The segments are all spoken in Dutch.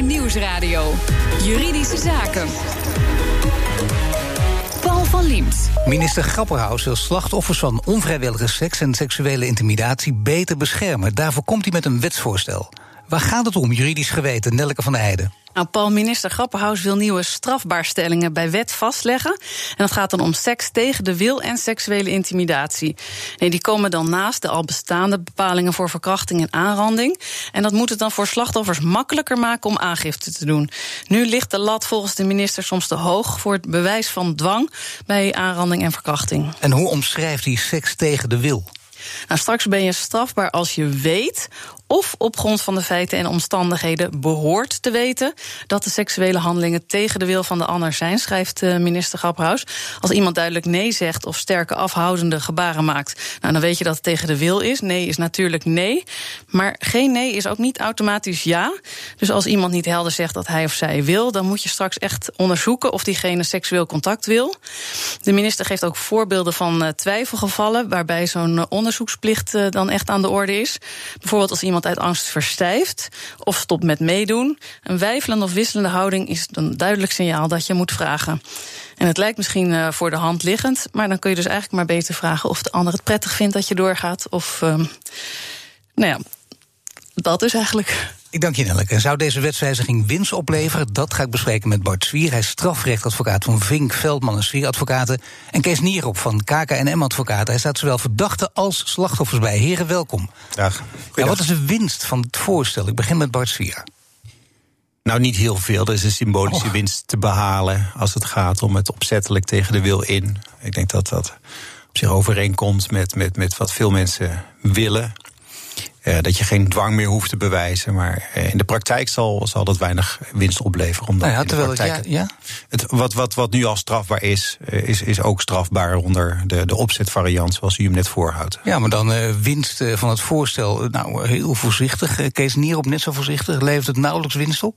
Nieuwsradio. Juridische Zaken. Paul van Liemt. Minister Grapperhaus wil slachtoffers van onvrijwillige seks en seksuele intimidatie beter beschermen. Daarvoor komt hij met een wetsvoorstel. Waar gaat het om, juridisch geweten, Nelke van der Heijden? Nou, Paul, minister Grapperhaus wil nieuwe strafbaarstellingen bij wet vastleggen. En dat gaat dan om seks tegen de wil en seksuele intimidatie. Nee, die komen dan naast de al bestaande bepalingen voor verkrachting en aanranding. En dat moet het dan voor slachtoffers makkelijker maken om aangifte te doen. Nu ligt de lat volgens de minister soms te hoog voor het bewijs van dwang bij aanranding en verkrachting. En hoe omschrijft hij seks tegen de wil? Nou, straks ben je strafbaar als je weet of op grond van de feiten en omstandigheden behoort te weten dat de seksuele handelingen tegen de wil van de ander zijn, schrijft eh, minister Grapperhaus. Als iemand duidelijk nee zegt of sterke afhoudende gebaren maakt, nou, dan weet je dat het tegen de wil is. Nee is natuurlijk nee. Maar geen nee is ook niet automatisch ja. Dus als iemand niet helder zegt dat hij of zij wil, dan moet je straks echt onderzoeken of diegene seksueel contact wil. De minister geeft ook voorbeelden van uh, twijfelgevallen waarbij zo'n uh, onderzoeksplicht dan echt aan de orde is. Bijvoorbeeld als iemand uit angst verstijft of stopt met meedoen. Een wijfelende of wisselende houding is een duidelijk signaal dat je moet vragen. En het lijkt misschien uh, voor de hand liggend, maar dan kun je dus eigenlijk maar beter vragen of de ander het prettig vindt dat je doorgaat. Of, uh, nou ja, dat is eigenlijk. Ik dank je, Nelleke. Zou deze wetswijziging winst opleveren? Dat ga ik bespreken met Bart Zwier. Hij is strafrechtadvocaat van Vink, Veldman en Zwier Advocaten. En Kees Nierop van KKNM Advocaten. Hij staat zowel verdachten als slachtoffers bij. Heren, welkom. Dag. Ja, wat is de winst van het voorstel? Ik begin met Bart Zwier. Nou, niet heel veel. Er is een symbolische Oh. winst te behalen als het gaat om het opzettelijk tegen de wil in. Ik denk dat dat op zich overeenkomt met, met, met wat veel mensen willen. Eh, dat je geen dwang meer hoeft te bewijzen. Maar eh, in de praktijk zal, zal dat weinig winst opleveren. Omdat Nou ja, in de terwijl het, praktijk ja, ja? het, wat, wat, wat nu al strafbaar is, eh, is, is ook strafbaar onder de, de opzetvariant zoals u hem net voorhoudt. Ja, maar dan eh, winst eh, van het voorstel, nou, heel voorzichtig. Kees Nierop net zo voorzichtig. Levert het nauwelijks winst op?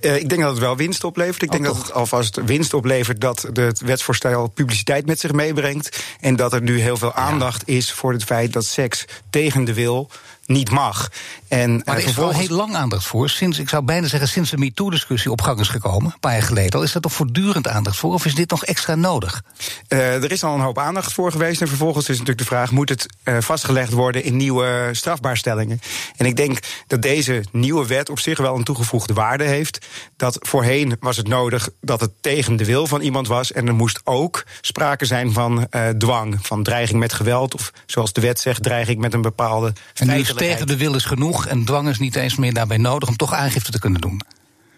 Uh, ik denk dat het wel winst oplevert. Ik Oh, denk toch? dat het alvast winst oplevert dat de- het wetsvoorstel publiciteit met zich meebrengt. En dat er nu heel veel aandacht is voor het feit dat seks tegen de wil niet mag. En Maar eh, er is wel heel lang aandacht voor. Sinds, ik zou bijna zeggen, sinds de MeToo-discussie op gang is gekomen, een paar jaar geleden al, is er toch voortdurend aandacht voor? Of is dit nog extra nodig? Eh, er is al een hoop aandacht voor geweest. En vervolgens is natuurlijk de vraag: moet het eh, vastgelegd worden in nieuwe strafbaarstellingen? En ik denk dat deze nieuwe wet op zich wel een toegevoegde waarde heeft. Dat voorheen was het nodig dat het tegen de wil van iemand was. En er moest ook sprake zijn van dwang, van dreiging met geweld. Of zoals de wet zegt, dreiging met een bepaalde. En. Tegen de wil is genoeg en dwang is niet eens meer daarbij nodig om toch aangifte te kunnen doen.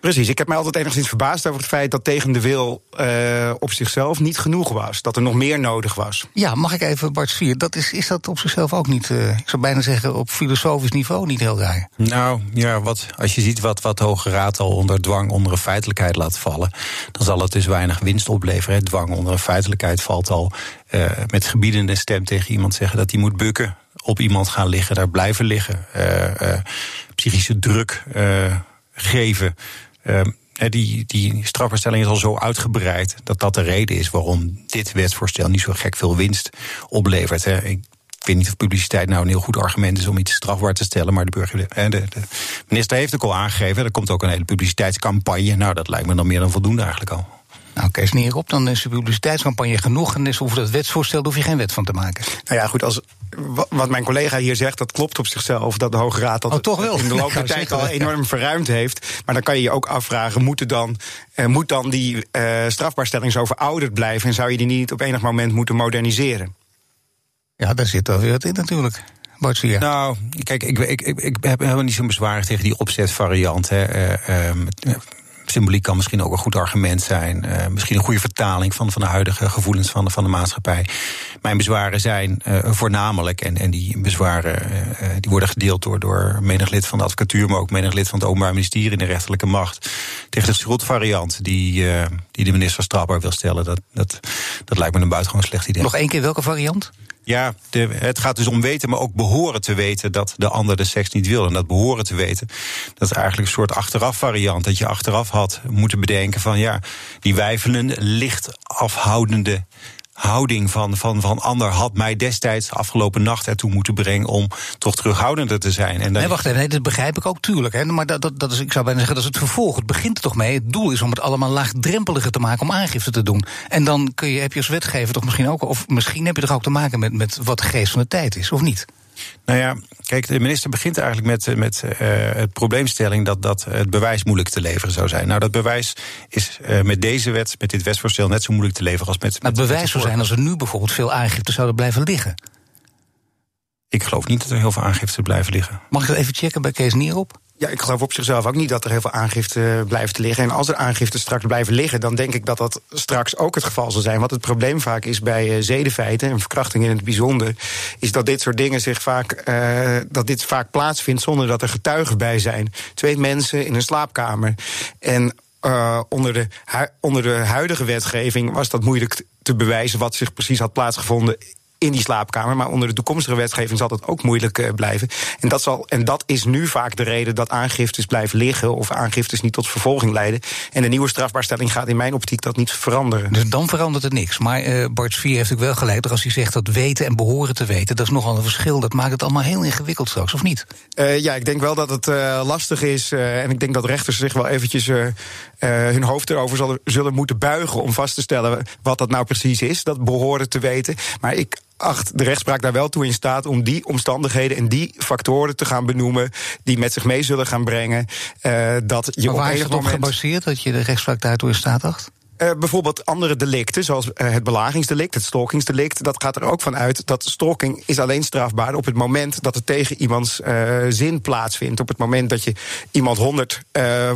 Precies, ik heb mij altijd enigszins verbaasd over het feit dat tegen de wil eh, op zichzelf niet genoeg was. Dat er nog meer nodig was. Ja, mag ik even, Bart Svier, dat is, is dat op zichzelf ook niet, eh, ik zou bijna zeggen, op filosofisch niveau niet heel raar? Nou ja, wat, als je ziet wat, wat de Hoge Raad al onder dwang onder een feitelijkheid laat vallen, dan zal het dus weinig winst opleveren. hè. Dwang onder een feitelijkheid valt al eh, met gebiedende stem tegen iemand zeggen dat hij moet bukken, op iemand gaan liggen, daar blijven liggen, eh, eh, psychische druk eh, geven. Eh, hè, die, die strafbaarstelling is al zo uitgebreid dat dat de reden is waarom dit wetsvoorstel niet zo gek veel winst oplevert. Hè. Ik ik weet niet of publiciteit nou een heel goed argument is om iets strafbaar te stellen. Maar de, burger, de, de, de minister heeft ook al aangegeven. Er komt ook een hele publiciteitscampagne. Nou, dat lijkt me dan meer dan voldoende eigenlijk al. Nou, Kees Nierop, dan is de publiciteitscampagne genoeg en is over dat wetsvoorstel hoef je geen wet van te maken. Nou ja, goed, als, wat mijn collega hier zegt, dat klopt op zichzelf. Dat de Hoge Raad dat Oh, toch wel? in de loop der tijd al enorm verruimd heeft. Maar dan kan je je ook afvragen, moet, dan, eh, moet dan die eh, strafbaarstelling zo verouderd blijven? En zou je die niet op enig moment moeten moderniseren? Ja, daar zit wel weer wat in natuurlijk. Nou, kijk, ik, ik, ik, ik heb helemaal niet zo'n bezwaar tegen die opzetvariant. Hè. Eh, ehm, eh, symboliek kan misschien ook een goed argument zijn. Eh, misschien een goede vertaling van, van de huidige gevoelens van de, van de maatschappij. Mijn bezwaren zijn eh, voornamelijk, en, en die bezwaren eh, die worden gedeeld door, door menig lid van de advocatuur, maar ook menig lid van het Openbaar Ministerie in de rechterlijke macht. Tegen de schrotvariant die, die de minister strafbaar wil stellen. Dat, dat, dat lijkt me een buitengewoon slecht idee. Nog één keer welke variant? Ja, het gaat dus om weten, maar ook behoren te weten dat de ander de seks niet wil. En dat behoren te weten, dat is eigenlijk een soort achteraf variant. Dat je achteraf had moeten bedenken van ja, die wijfelende, licht afhoudende houding van, van, van ander had mij destijds afgelopen nacht ertoe moeten brengen om toch terughoudender te zijn. En nee, wacht even, nee, dat begrijp ik ook tuurlijk. Hè, maar dat, dat, dat is, ik zou bijna zeggen, dat is het vervolg. Het begint er toch mee. Het doel is om het allemaal laagdrempeliger te maken om aangifte te doen. En dan kun je, heb je als wetgever toch misschien ook, of misschien heb je toch ook te maken met, met wat de geest van de tijd is, of niet? Nou ja, kijk, de minister begint eigenlijk met, eh, met uh, het probleemstelling dat, dat het bewijs moeilijk te leveren zou zijn. Nou, dat bewijs is uh, met deze wet, met dit wetsvoorstel, net zo moeilijk te leveren als met. Maar het bewijs zou zijn als er nu bijvoorbeeld veel aangiften zouden blijven liggen. Ik geloof niet dat er heel veel aangiften blijven liggen. Mag ik dat even checken bij Kees Nierop? Ja, ik geloof op zichzelf ook niet dat er heel veel aangifte blijft liggen. En als er aangifte straks blijven liggen, dan denk ik dat dat straks ook het geval zal zijn. Want het probleem vaak is bij uh, zedenfeiten en verkrachting in het bijzonder, is dat dit soort dingen zich vaak, uh, dat dit vaak plaatsvindt zonder dat er getuigen bij zijn. Twee mensen in een slaapkamer. En onder, de, onder de huidige wetgeving was dat moeilijk te bewijzen wat zich precies had plaatsgevonden in die slaapkamer. Maar onder de toekomstige wetgeving zal dat ook moeilijk uh, blijven. En dat, zal, en dat is nu vaak de reden dat aangiftes blijven liggen of aangiftes niet tot vervolging leiden. En de nieuwe strafbaarstelling gaat in mijn optiek dat niet veranderen. Dus dan verandert het niks. Maar uh, Bart Vier heeft ook wel gelijk. Als hij zegt dat weten en behoren te weten, dat is nogal een verschil. Dat maakt het allemaal heel ingewikkeld straks, of niet? Uh, ja, ik denk wel dat het lastig is. en ik denk dat rechters zich wel eventjes hun hoofd erover zullen, zullen moeten buigen om vast te stellen wat dat nou precies is. Dat behoren te weten. Maar ik acht de rechtspraak daar wel toe in staat om die omstandigheden en die factoren te gaan benoemen die met zich mee zullen gaan brengen. Uh, dat je maar waar op is het op gebaseerd dat je de rechtspraak daartoe in staat acht? Uh, bijvoorbeeld andere delicten, zoals uh, het belagingsdelict, het stalkingsdelict. Dat gaat er ook van uit dat stalking is alleen strafbaar op het moment dat het tegen iemands uh, zin plaatsvindt. Op het moment dat je iemand 100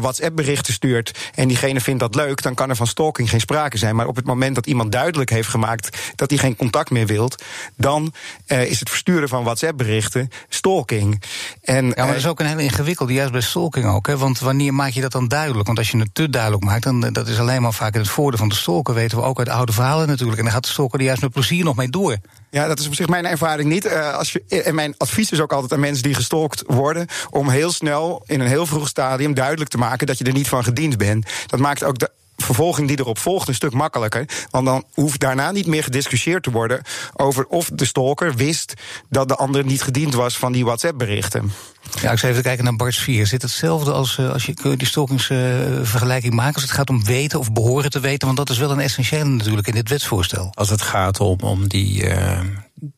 WhatsApp-berichten stuurt en diegene vindt dat leuk, dan kan er van stalking geen sprake zijn. Maar op het moment dat iemand duidelijk heeft gemaakt dat hij geen contact meer wilt, dan is het versturen van WhatsApp-berichten stalking. En, ja, maar dat is ook een hele ingewikkelde, juist bij stalking ook. Hè? Want wanneer maak je dat dan duidelijk? Want als je het te duidelijk maakt, dan dat is alleen maar vaak het voordeel van de stalker weten we ook uit oude verhalen natuurlijk. En dan gaat de stalker er juist met plezier nog mee door. Ja, dat is op zich mijn ervaring niet. Uh, als je, en mijn advies is ook altijd aan mensen die gestalkt worden... om heel snel, in een heel vroeg stadium, duidelijk te maken... dat je er niet van gediend bent. Dat maakt ook de vervolging die erop volgt een stuk makkelijker. Want dan hoeft daarna niet meer gediscussieerd te worden over of de stalker wist dat de ander niet gediend was van die WhatsApp-berichten. Ja, ik zou even kijken naar Bart 4. Zit hetzelfde als, uh, als je die stalkingsvergelijking maakt als het gaat om weten of behoren te weten? Want dat is wel een essentiële natuurlijk in dit wetsvoorstel. Als het gaat om, om die, uh,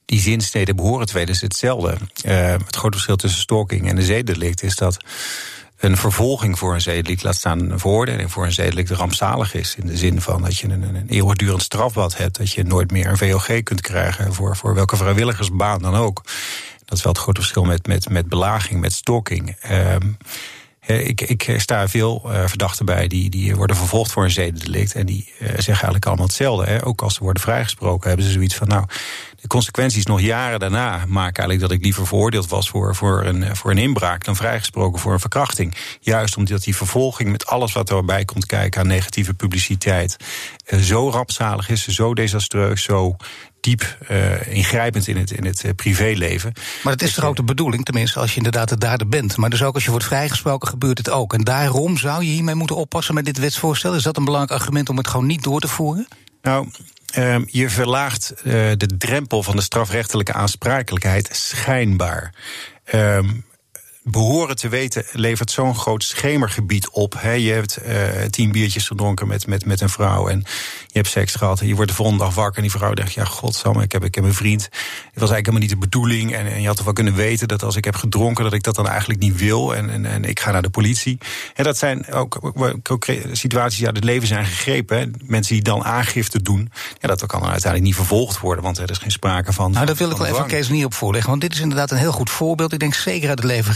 die zinsnede behoren te weten, is het hetzelfde. het grote verschil tussen stalking en de zedendelict is dat een vervolging voor een zedelijk, laat staan een veroordeling voor een zedelijk, rampzalig is. In de zin van dat je een, een eeuwigdurend strafbad hebt, dat je nooit meer een VOG kunt krijgen voor, voor welke vrijwilligersbaan dan ook. Dat is wel het grote verschil met, met, met belaging, met stalking. Um, ik, ik sta veel uh, verdachten bij die, die worden vervolgd voor een zedendelict. En die uh, zeggen eigenlijk allemaal hetzelfde. Hè. Ook als ze worden vrijgesproken, hebben ze zoiets van: Nou, de consequenties nog jaren daarna maken eigenlijk dat ik liever veroordeeld was voor, voor, een, voor een inbraak dan vrijgesproken voor een verkrachting. Juist omdat die vervolging met alles wat erbij komt kijken aan negatieve publiciteit zo rampzalig is, zo desastreus, zo diep uh, ingrijpend in het, in het uh, privéleven. Maar het is toch ook de bedoeling, tenminste als je inderdaad de dader bent. Maar dus ook als je wordt vrijgesproken gebeurt het ook. En daarom zou je hiermee moeten oppassen met dit wetsvoorstel. Is dat een belangrijk argument om het gewoon niet door te voeren? Nou, uh, je verlaagt de drempel van de strafrechtelijke aansprakelijkheid schijnbaar. Uh, behoren te weten levert zo'n groot schemergebied op. He, je hebt uh, tien biertjes gedronken met, met, met een vrouw en je hebt seks gehad. En je wordt de volgende dag wakker en die vrouw denkt: Ja, godsamme, ik heb, ik heb een vriend. Het was eigenlijk helemaal niet de bedoeling. En, en je had toch wel kunnen weten dat als ik heb gedronken, dat ik dat dan eigenlijk niet wil. En, en, en ik ga naar de politie. En dat zijn ook, ook situaties die uit het leven zijn gegrepen. He. Mensen die dan aangifte doen, ja, dat kan dan uiteindelijk niet vervolgd worden, want er is geen sprake van. Nou, dat wil ik wel even Kees niet op voorleggen. Want dit is inderdaad een heel goed voorbeeld. Ik denk zeker uit het leven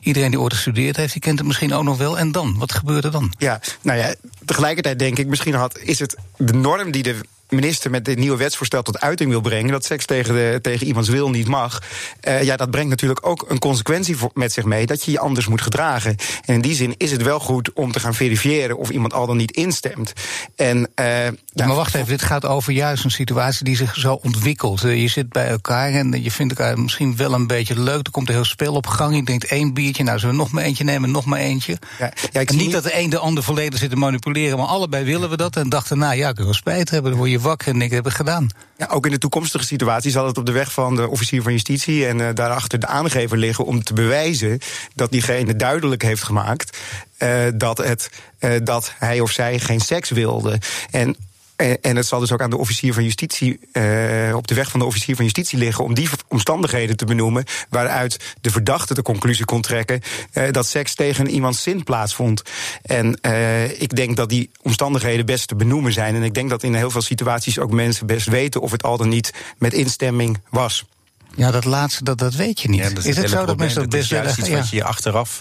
Iedereen die ooit gestudeerd heeft, die kent het misschien ook nog wel. En dan? Wat gebeurt er dan? Ja, nou ja, tegelijkertijd denk ik, misschien had, is het de norm die de minister met dit nieuwe wetsvoorstel tot uiting wil brengen, dat seks tegen, de, tegen iemands wil niet mag, uh, ja, dat brengt natuurlijk ook een consequentie voor, met zich mee dat je je anders moet gedragen. En in die zin is het wel goed om te gaan verifiëren of iemand al dan niet instemt. En, uh, ja, maar wacht even, dit gaat over juist een situatie die zich zo ontwikkelt. Uh, je zit bij elkaar en je vindt elkaar misschien wel een beetje leuk. Er komt een heel spel op gang. Je denkt één biertje, nou zullen we nog maar eentje nemen, nog maar eentje. Ja, ja, ik niet, niet dat de een de ander volledig zit te manipuleren, maar allebei willen we dat. En dachten, nou ja, ik wil spijt hebben, dan word je je wakker en denken, heb ik gedaan. Ja, ook in de toekomstige situatie zal het op de weg van de officier van justitie en uh, daarachter de aangever liggen om te bewijzen dat diegene duidelijk heeft gemaakt uh, dat, het, uh, dat hij of zij geen seks wilde. En en het zal dus ook aan de officier van justitie, uh, op de weg van de officier van justitie liggen, om die omstandigheden te benoemen. waaruit de verdachte de conclusie kon trekken uh, dat seks tegen iemands zin plaatsvond. En uh, ik denk dat die omstandigheden best te benoemen zijn. En ik denk dat in heel veel situaties ook mensen best weten of het al dan niet met instemming was. Ja, dat laatste, dat, dat weet je niet. Ja, dat is, is het zo dat mensen dat best juist iets ja. wat je je achteraf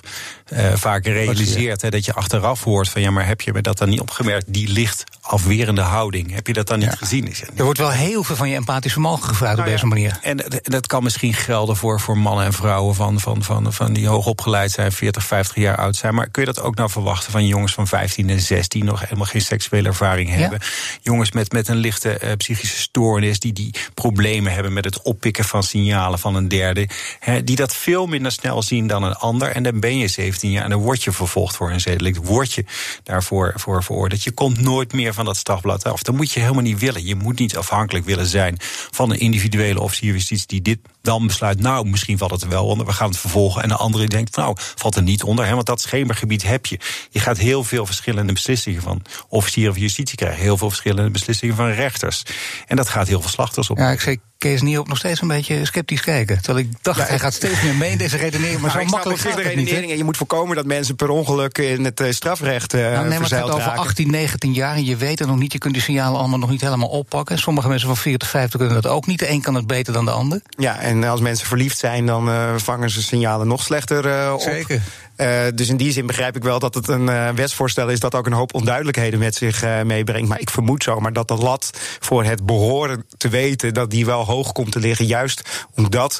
uh, vaak realiseert. Hè, dat je achteraf hoort van ja, maar heb je me dat dan niet opgemerkt? Die licht afwerende houding. Heb je dat dan niet ja. gezien? Is er wordt wel heel veel van je empathisch vermogen gevraagd nou, op deze manier. En dat kan misschien gelden voor, voor mannen en vrouwen van, van, van, van die hoog opgeleid zijn, 40, 50 jaar oud zijn. Maar kun je dat ook nou verwachten van jongens van 15 en 16 nog helemaal geen seksuele ervaring hebben? Jongens met, met een lichte uh, psychische stoornis, die, die problemen hebben met het oppikken van signalen van een derde. Hè, die dat veel minder snel zien dan een ander. En dan ben je 17 jaar en dan word je vervolgd voor een zedelijk. Word je daarvoor voor veroordeeld. Je komt nooit meer van dat strafblad af. Dat moet je helemaal niet willen. Je moet niet afhankelijk willen zijn van een individuele officier justitie die dit dan besluit. Nou, misschien valt het er wel onder. We gaan het vervolgen. En de andere denkt, nou, valt er niet onder. Hè, want dat schemergebied heb je. Je gaat heel veel verschillende beslissingen van officieren van justitie krijgen. Heel veel verschillende beslissingen van rechters. En dat gaat heel veel slachtoffers op. Ja, ik zeg Kees Nierop nog steeds een beetje sceptisch kijken. Terwijl ik dacht, ja, hij gaat steeds meer mee in deze redenering. Maar nou, zo makkelijk gaat het niet. En je moet voorkomen dat mensen per ongeluk in het uh, strafrecht uh, nou, nee, maar het gaat over 18, 19 jaar en je weet het nog niet. Je kunt die signalen allemaal nog niet helemaal oppakken. Sommige mensen van 40, 50 kunnen dat ook niet. De een kan het beter dan de ander. Ja, en als mensen verliefd zijn, dan uh, vangen ze signalen nog slechter uh, op. Zeker. Uh, dus in die zin begrijp ik wel dat het een uh, wetsvoorstel is dat ook een hoop onduidelijkheden met zich uh, meebrengt. Maar ik vermoed zomaar dat de lat voor het behoren te weten, dat die wel hoog komt te liggen. Juist omdat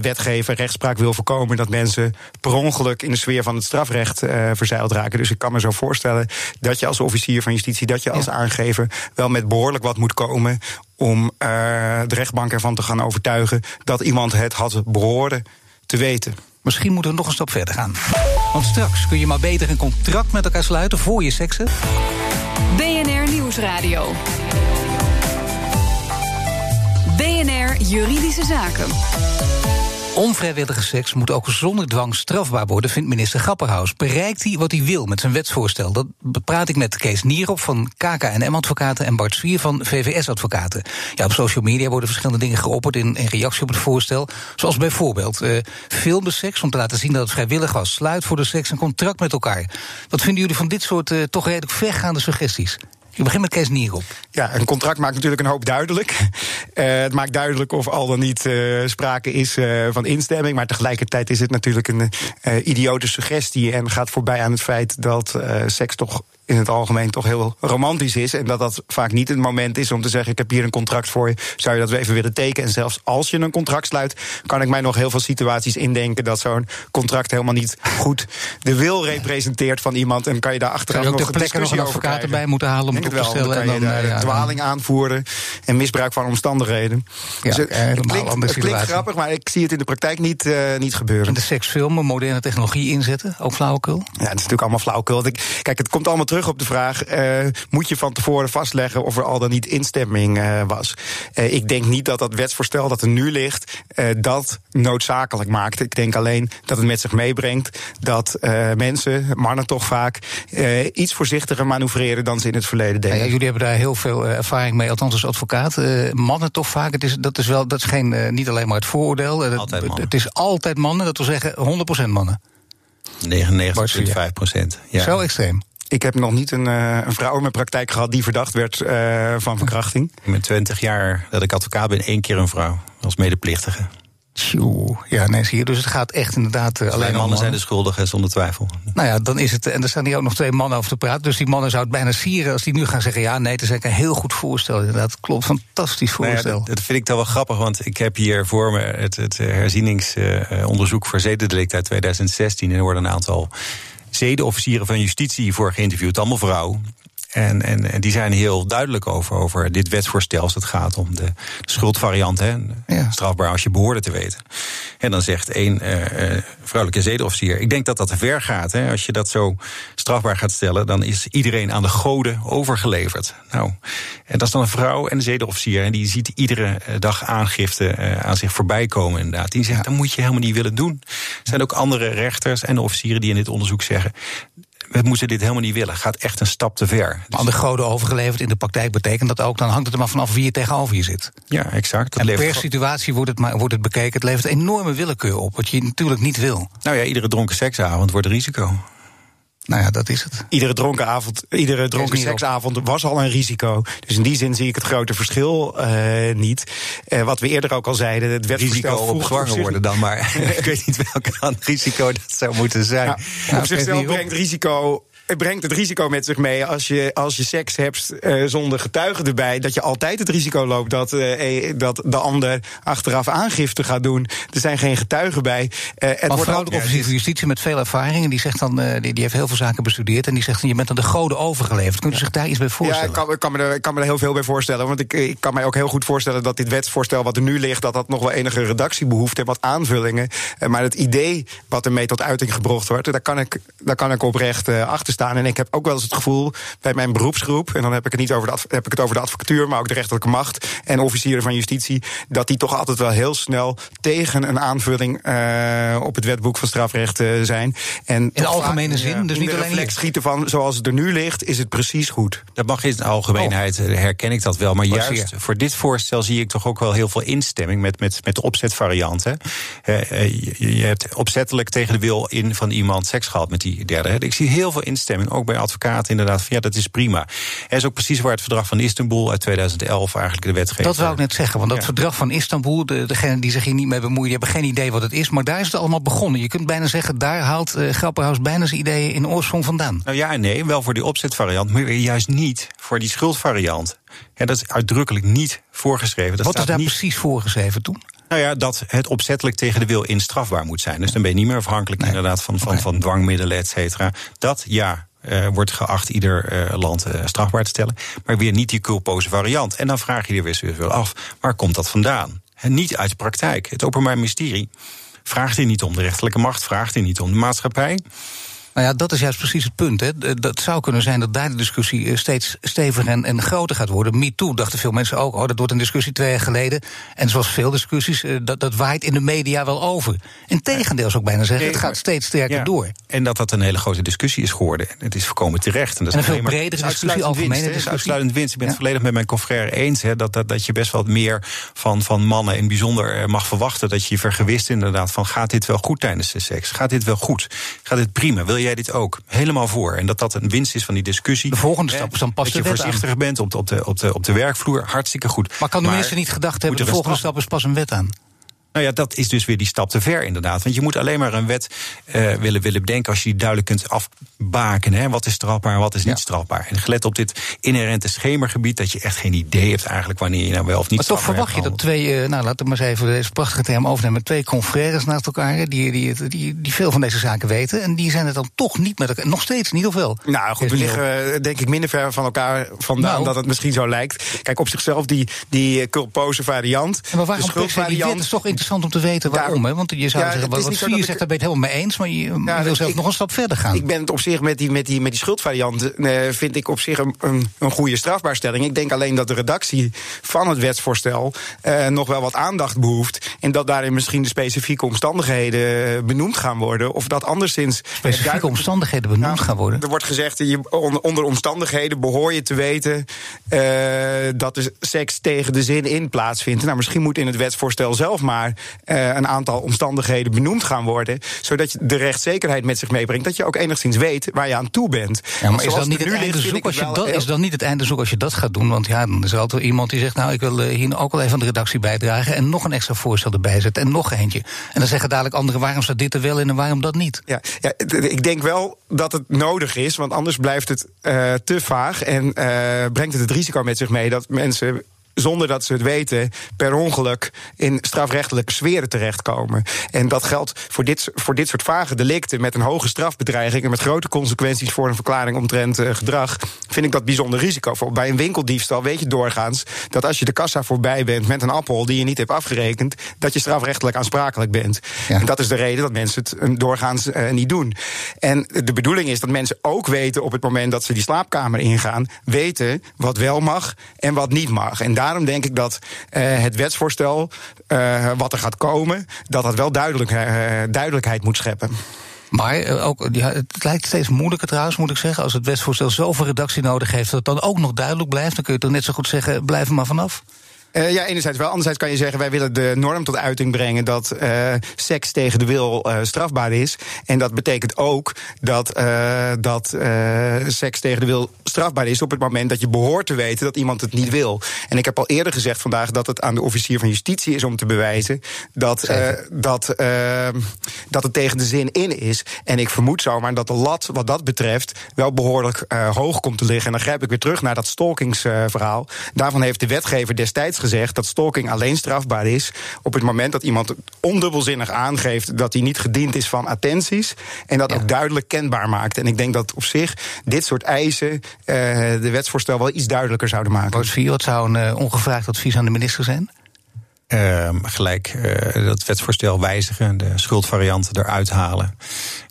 wetgever rechtspraak wil voorkomen dat mensen per ongeluk in de sfeer van het strafrecht verzeild raken. Dus ik kan me zo voorstellen dat je als officier van justitie, dat je als ja. aangever wel met behoorlijk wat moet komen om de rechtbank ervan te gaan overtuigen dat iemand het had behoren te weten. Misschien moeten we nog een stap verder gaan. Want straks kun je maar beter een contract met elkaar sluiten voor je seksen. BNR Nieuwsradio. BNR Juridische Zaken. Onvrijwillige seks moet ook zonder dwang strafbaar worden, vindt minister Grapperhaus. Bereikt hij wat hij wil met zijn wetsvoorstel? Dat praat ik met Kees Nierop van KKNM-advocaten en Bart Zwier van VVS-advocaten. Ja, op social media worden verschillende dingen geopperd in, in reactie op het voorstel. Zoals bijvoorbeeld uh, filmen seks om te laten zien dat het vrijwillig was. Sluit voor de seks een contract met elkaar. Wat vinden jullie van dit soort uh, toch redelijk vergaande suggesties? Ik begin met Kees Nierop. Ja, een contract maakt natuurlijk een hoop duidelijk. Uh, het maakt duidelijk of al dan niet uh, sprake is uh, van instemming. Maar tegelijkertijd is het natuurlijk een idiote suggestie. En gaat voorbij aan het feit dat seks toch in het algemeen toch heel romantisch is. En dat dat vaak niet het moment is om te zeggen: Ik heb hier een contract voor je. Zou je dat even willen tekenen? En zelfs als je een contract sluit, kan ik mij nog heel veel situaties indenken dat zo'n contract helemaal niet goed de wil representeert van iemand. En kan je daar achteraf je ook nog de nog een advocaat erbij moeten halen om het op te stellen. Dan kan je en dan, uh, dwaling aanvoeren en misbruik van omstandigheden. Ja, dus het, het klinkt, het klinkt grappig, maar ik zie het in de praktijk niet, uh, niet gebeuren. En de seksfilmen, moderne technologie inzetten, ook flauwekul? Ja, dat is natuurlijk allemaal flauwekul. Kijk, het komt allemaal terug op de vraag: uh, moet je van tevoren vastleggen of er al dan niet instemming uh, was? Uh, ik denk niet dat dat wetsvoorstel dat er nu ligt, dat noodzakelijk maakt. Ik denk alleen dat het met zich meebrengt dat mensen, mannen toch vaak, iets voorzichtiger manoeuvreren dan ze in het verleden deden. Ja, jullie hebben daar heel veel ervaring mee, althans als advocaat. mannen toch vaak, het is, dat is wel dat is geen, niet alleen maar het vooroordeel. Het is altijd mannen, dat wil zeggen 100% mannen. 99,5 procent. Ja. Zo extreem. Ik heb nog niet een, uh, een vrouw in mijn praktijk gehad die verdacht werd uh, van verkrachting. In mijn twintig jaar dat ik advocaat ben, één keer een vrouw als medeplichtige. Tjoe. Ja, nee, zie je. Dus het gaat echt inderdaad uh, alleen mannen, mannen zijn de schuldigen, zonder twijfel. Nou ja, dan is het. En er staan hier ook nog twee mannen over te praten. Dus die mannen zouden het bijna sieren als die nu gaan zeggen: ja, nee, het is eigenlijk een heel goed voorstel. Inderdaad, klopt. Fantastisch voorstel. Nou ja, dat, dat, vind ik toch wel grappig, want ik heb hier voor me het, het herzieningsonderzoek voor zedendelict uit 2016. En er worden een aantal zedenofficieren van justitie voor geïnterviewd, allemaal vrouwen. En, en, en die zijn heel duidelijk over, over dit wetsvoorstel als het gaat om de, schuldvariant. Hè, Ja. Strafbaar als je behoorde te weten. En dan zegt één eh, eh, vrouwelijke zedenofficier. Ik denk dat dat te ver gaat. Hè. Als je dat zo strafbaar gaat stellen, dan is iedereen aan de goden overgeleverd. Nou, en dat is dan een vrouw en een zedenofficier. En die ziet iedere eh, dag aangifte aan zich voorbij komen. Inderdaad. Die zegt, dat moet je helemaal niet willen doen. Er zijn ook andere rechters en officieren die in dit onderzoek zeggen. We moeten dit helemaal niet willen. Gaat echt een stap te ver. Dus- Aan de goden overgeleverd in de praktijk betekent dat ook. Dan hangt het er maar vanaf wie je tegenover je zit. ja, exact. Dat en per situatie wordt het, maar, wordt het bekeken. Het levert enorme willekeur op, wat je natuurlijk niet wil. Nou ja, iedere dronken seksavond wordt risico. Nou ja, dat is het. Iedere dronken, avond, iedere dronken seksavond was al een risico. Dus in die zin zie ik het grote verschil eh, niet. Eh, wat we eerder ook al zeiden, het Risico op zich- worden dan, maar ik weet niet welke aan risico dat zou moeten zijn. Ja, Ja, op zichzelf brengt risico. Het brengt het risico met zich mee als je, als je seks hebt eh, zonder getuigen erbij. Dat je altijd het risico loopt dat, eh, eh, dat de ander achteraf aangifte gaat doen. Er zijn geen getuigen bij. Eh, het wordt ook- officier van justitie met veel ervaring... die, zegt dan, die, die heeft heel veel zaken bestudeerd... en die zegt je bent aan de goden overgeleverd. Kunt u zich daar iets bij Ja, voorstellen? ik kan, ik, kan me er, ik kan me er heel veel bij voorstellen. Want ik, ik kan mij ook heel goed voorstellen dat dit wetsvoorstel wat er nu ligt... dat dat nog wel enige redactie behoeft en wat aanvullingen. Maar het idee wat ermee tot uiting gebracht wordt... daar kan ik, daar kan ik oprecht achter staan. En ik heb ook wel eens het gevoel bij mijn beroepsgroep... en dan heb ik het niet over de, adv- heb ik het over de advocatuur... maar ook de rechterlijke macht en officieren van justitie... dat die toch altijd wel heel snel tegen een aanvulling... eh, op het wetboek van strafrecht eh, zijn. En toch algemene vaak, zin, dus in niet de alleen reflex schieten van zoals het er nu ligt... is het precies goed. Dat mag in de algemeenheid, eh, herken ik dat wel. Maar juist voor dit voorstel zie ik toch ook wel heel veel instemming met, met, met de opzetvariant. Hè. Eh, je, je hebt opzettelijk tegen de wil in van iemand seks gehad met die derde. Hè. Ik zie heel veel instemming, ook bij advocaten inderdaad. Van, ja, dat is prima. En is ook precies waar het verdrag van Istanbul uit 2011 eigenlijk de wetgeving. Dat wou ik net zeggen, want dat Ja. verdrag van Istanbul... De, degene die zich hier niet mee bemoeien, die hebben geen idee wat het is... maar daar is het allemaal begonnen. Je kunt bijna zeggen, daar haalt uh, Grapperhaus bijna zijn ideeën in oorsprong vandaan. Nou ja en nee, wel voor die opzetvariant, maar juist niet voor die schuldvariant. Ja, dat is uitdrukkelijk niet voorgeschreven. Dat wat is daar niet... precies voorgeschreven toen? Nou ja, dat het opzettelijk tegen de wil in strafbaar moet zijn. Dus dan ben je niet meer afhankelijk Nee. inderdaad van, van, van dwangmiddelen, et cetera. Dat ja. eh, wordt geacht ieder eh, land eh, strafbaar te stellen. Maar weer niet die culpoze variant. En dan vraag je je weer weer af, waar komt dat vandaan? En niet uit de praktijk. Het Openbaar Ministerie vraagt hier niet om. De rechterlijke macht vraagt hier niet om. De maatschappij Nou ja, dat is juist precies het punt. Hè. Dat zou kunnen zijn dat daar de discussie eh, steeds steviger en, en groter gaat worden. MeToo dachten veel mensen ook, oh, dat wordt een discussie twee jaar geleden. En zoals veel discussies, eh, dat, dat waait in de media wel over. Integendeel zou ik bijna zeggen, het gaat steeds sterker Ja, door. En dat dat een hele grote discussie is geworden. Het is voorkomen terecht. En, dat En is een veel maar- bredere discussie, algemene winst, is discussie. uitsluitend winst. Ik ben het volledig met mijn confrère eens. Hè, dat, dat, dat je best wat meer van, van mannen in bijzonder eh, mag verwachten. Dat je je vergewist inderdaad van gaat dit wel goed tijdens de seks? Gaat dit wel goed? Gaat dit prima? Wil jij dit ook? Helemaal voor. En dat dat een winst is van die discussie. De volgende stap is dan pas Dat de je wet aan. voorzichtiger bent op de, op, de, op, de, op de werkvloer. Hartstikke goed. Maar kan de minister niet gedacht hebben, de volgende stap is pas een wet aan? Nou ja, dat is dus weer die stap te ver, inderdaad. Want je moet alleen maar een wet eh, willen, willen bedenken als je die duidelijk kunt afbaken. Hè? Wat is strafbaar en wat is niet Ja. strafbaar. En gelet op dit inherente schemergebied, dat je echt geen idee hebt eigenlijk wanneer je nou wel of niet Maar toch verwacht je dat twee, eh, nou laten we maar eens even deze prachtige term overnemen, twee confrères naast elkaar, die, die, die, die veel van deze zaken weten. En die zijn het dan toch niet met elkaar, nog steeds niet of wel? Nou goed, we liggen eh, denk ik minder ver van elkaar vandaan Nou. dat het misschien zo lijkt. Kijk, op zichzelf die, die culpose variant, En maar waarom de se die wet? schuldvariant... Is toch interessant om te weten waarom, hè? Want je zou Ja, zeggen, wat, wat zegt, daar ben je het helemaal mee eens, maar je dat wil zelfs ik- nog een stap verder gaan. Ik ben het op zich met die, met die, met die schuldvariant, eh, vind ik op zich een, een, een goede strafbaarstelling. Ik denk alleen dat de redactie van het wetsvoorstel eh, nog wel wat aandacht behoeft. En dat daarin misschien de specifieke omstandigheden eh, benoemd gaan worden. Of dat anderszins. Specifieke omstandigheden benoemd Nou, gaan worden. Er wordt gezegd, je, onder, onder omstandigheden behoor je te weten dat er seks tegen de zin in plaatsvindt. Nou, misschien moet in het wetsvoorstel zelf maar een aantal omstandigheden benoemd gaan worden. Zodat je de rechtszekerheid met zich meebrengt. Dat je ook enigszins weet waar je aan toe bent. Ja, maar is dat niet het einde zoek als je dat is dan niet het einde zoek als je dat gaat doen? Want ja, dan is er altijd wel iemand die zegt, nou, ik wil eh, hier ook wel even aan de redactie bijdragen en nog een extra voorstel erbij zetten en nog eentje. En dan zeggen dadelijk anderen, waarom staat dit er wel in en waarom dat niet? Ja, ja, ik denk wel dat het nodig is, want anders blijft het eh, te vaag en eh, brengt het het risico met zich mee dat mensen zonder dat ze het weten, per ongeluk in strafrechtelijke sferen terechtkomen. En dat geldt voor dit, voor dit soort vage delicten met een hoge strafbedreiging en met grote consequenties voor een verklaring omtrent uh, gedrag. Vind ik dat bijzonder risicovol. Bij een winkeldiefstal weet je doorgaans dat als je de kassa voorbij bent met een appel die je niet hebt afgerekend, dat je strafrechtelijk aansprakelijk bent. En dat is de reden dat mensen het eh, doorgaans uh, niet doen. En de bedoeling is dat mensen ook weten op het moment dat ze die slaapkamer ingaan, weten wat wel mag en wat niet mag. En daarom denk ik dat uh, het wetsvoorstel uh, wat er gaat komen, dat dat wel duidelijk, uh, duidelijkheid moet scheppen. Maar ook, ja, het lijkt steeds moeilijker trouwens, moet ik zeggen. Als het wetsvoorstel zoveel redactie nodig heeft, dat het dan ook nog duidelijk blijft, dan kun je toch net zo goed zeggen: blijf er maar vanaf. Uh, ja, enerzijds wel. Anderzijds kan je zeggen, wij willen de norm tot uiting brengen dat uh, seks tegen de wil uh, strafbaar is. En dat betekent ook dat, dat seks tegen de wil strafbaar is op het moment dat je behoort te weten dat iemand het niet wil. En ik heb al eerder gezegd vandaag dat het aan de officier van justitie is om te bewijzen dat, dat, dat het tegen de zin in is. En ik vermoed zomaar dat de lat wat dat betreft wel behoorlijk hoog komt te liggen. En dan grijp ik weer terug naar dat stalkingsverhaal. Daarvan heeft de wetgever destijds gezegd dat stalking alleen strafbaar is op het moment dat iemand ondubbelzinnig aangeeft dat hij niet gediend is van attenties en dat ja. ook duidelijk kenbaar maakt. En ik denk dat op zich dit soort eisen uh, de wetsvoorstel wel iets duidelijker zouden maken. Boot 4, wat zou een uh, ongevraagd advies aan de minister zijn? Uh, gelijk uh, dat wetsvoorstel wijzigen, de schuldvarianten eruit halen.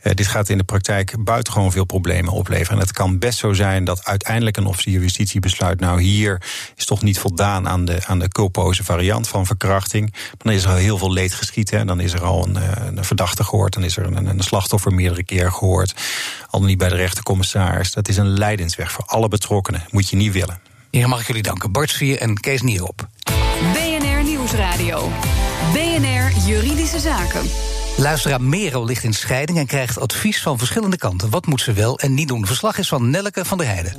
Uh, dit gaat in de praktijk buitengewoon veel problemen opleveren. En het kan best zo zijn dat uiteindelijk een officier justitie besluit... nou, hier is toch niet voldaan aan de, aan de culpoze variant van verkrachting. Dan is er al heel veel leed geschieten. En dan is er al een, een verdachte gehoord. Dan is er een, een slachtoffer meerdere keer gehoord. Al niet bij de rechtercommissaris. Dat is een leidensweg voor alle betrokkenen. Moet je niet willen. Hier mag ik jullie danken. Bart Svier en Kees Nierop. BNR Nieuwsradio. BNR Juridische Zaken. Luisteraar Merel ligt in scheiding en krijgt advies van verschillende kanten. Wat moet ze wel en niet doen? Verslag is van Nelleke van der Heijden.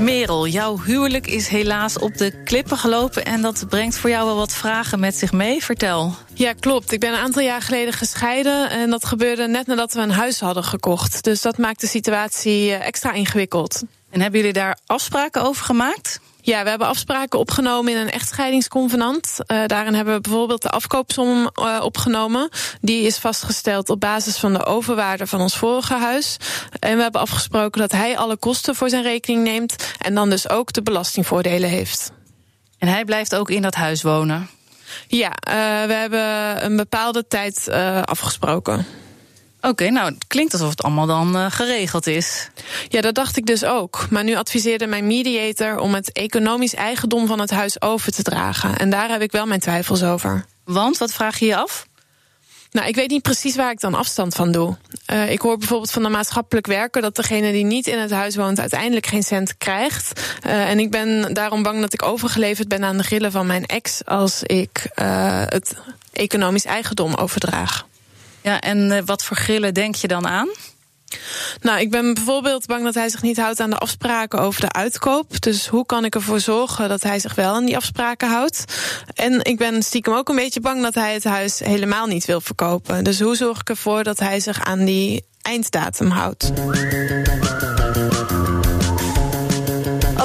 Merel, jouw huwelijk is helaas op de klippen gelopen... en dat brengt voor jou wel wat vragen met zich mee. Vertel. Ja, klopt. Ik ben een aantal jaar geleden gescheiden... en dat gebeurde net nadat we een huis hadden gekocht. Dus dat maakt de situatie extra ingewikkeld. En hebben jullie daar afspraken over gemaakt? Ja, we hebben afspraken opgenomen in een echtscheidingsconvenant. Uh, daarin hebben we bijvoorbeeld de afkoopsom uh, opgenomen. Die is vastgesteld op basis van de overwaarde van ons vorige huis. En we hebben afgesproken dat hij alle kosten voor zijn rekening neemt. En dan dus ook de belastingvoordelen heeft. En hij blijft ook in dat huis wonen? Ja, uh, we hebben een bepaalde tijd afgesproken. Oké, okay, nou, het klinkt alsof het allemaal dan uh, geregeld is. Ja, dat dacht ik dus ook. Maar nu adviseerde mijn mediator om het economisch eigendom van het huis over te dragen. En daar heb ik wel mijn twijfels over. Want, wat vraag je je af? Nou, ik weet niet precies waar ik dan afstand van doe. Uh, ik hoor bijvoorbeeld van de maatschappelijk werker dat degene die niet in het huis woont uiteindelijk geen cent krijgt. Uh, en ik ben daarom bang dat ik overgeleverd ben aan de grillen van mijn ex als ik het economisch eigendom overdraag. Ja, en uh, wat voor grillen denk je dan aan? Nou, ik ben bijvoorbeeld bang dat hij zich niet houdt aan de afspraken over de uitkoop. Dus hoe kan ik ervoor zorgen dat hij zich wel aan die afspraken houdt? En ik ben stiekem ook een beetje bang dat hij het huis helemaal niet wil verkopen. Dus hoe zorg ik ervoor dat hij zich aan die einddatum houdt?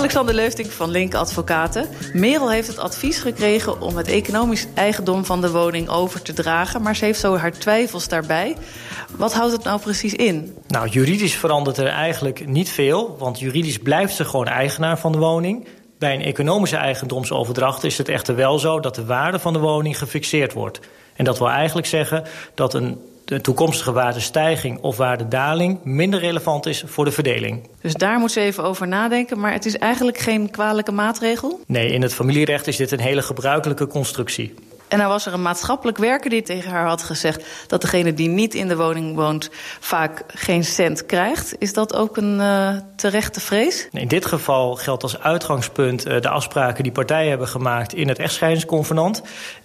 Alexander Leufting van Link Advocaten. Merel heeft het advies gekregen om het economisch eigendom van de woning over te dragen, maar ze heeft zo haar twijfels daarbij. Wat houdt het nou precies in? Nou, juridisch verandert er eigenlijk niet veel, want juridisch blijft ze gewoon eigenaar van de woning. Bij een economische eigendomsoverdracht is het echter wel zo dat de waarde van de woning gefixeerd wordt. En dat wil eigenlijk zeggen dat een de toekomstige waardestijging of waardedaling minder relevant is voor de verdeling. Dus daar moet ze even over nadenken, maar het is eigenlijk geen kwalijke maatregel? Nee, in het familierecht is dit een hele gebruikelijke constructie. En dan was er een maatschappelijk werker die tegen haar had gezegd dat degene die niet in de woning woont vaak geen cent krijgt. Is dat ook een uh, terechte vrees? In dit geval geldt als uitgangspunt uh, de afspraken die partijen hebben gemaakt in het echtscheidingsconvenant.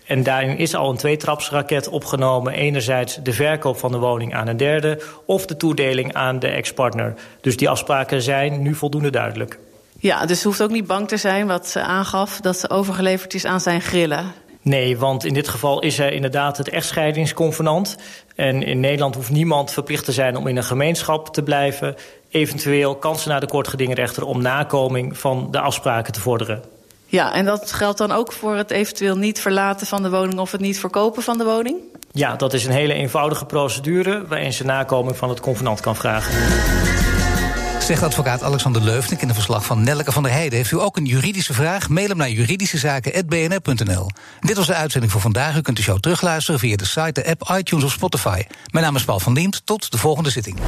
En daarin is al een tweetrapsraket opgenomen. Enerzijds de verkoop van de woning aan een derde of de toedeling aan de ex-partner. Dus die afspraken zijn nu voldoende duidelijk. Ja, dus ze hoeft ook niet bang te zijn wat ze aangaf dat ze overgeleverd is aan zijn grillen. Nee, want in dit geval is er inderdaad het echtscheidingsconvenant. En in Nederland hoeft niemand verplicht te zijn om in een gemeenschap te blijven. Eventueel kan ze naar de kortgedingrechter om nakoming van de afspraken te vorderen. Ja, en dat geldt dan ook voor het eventueel niet verlaten van de woning of het niet verkopen van de woning? Ja, dat is een hele eenvoudige procedure waarin ze nakoming van het convenant kan vragen. Zegt advocaat Alexander Leufnik in een verslag van Nelke van der Heijden. Heeft u ook een juridische vraag? Mail hem naar juridischezaken.bnr.nl. Dit was de uitzending voor vandaag. U kunt de show terugluisteren via de site, de app, iTunes of Spotify. Mijn naam is Paul van Diemt. Tot de volgende zitting.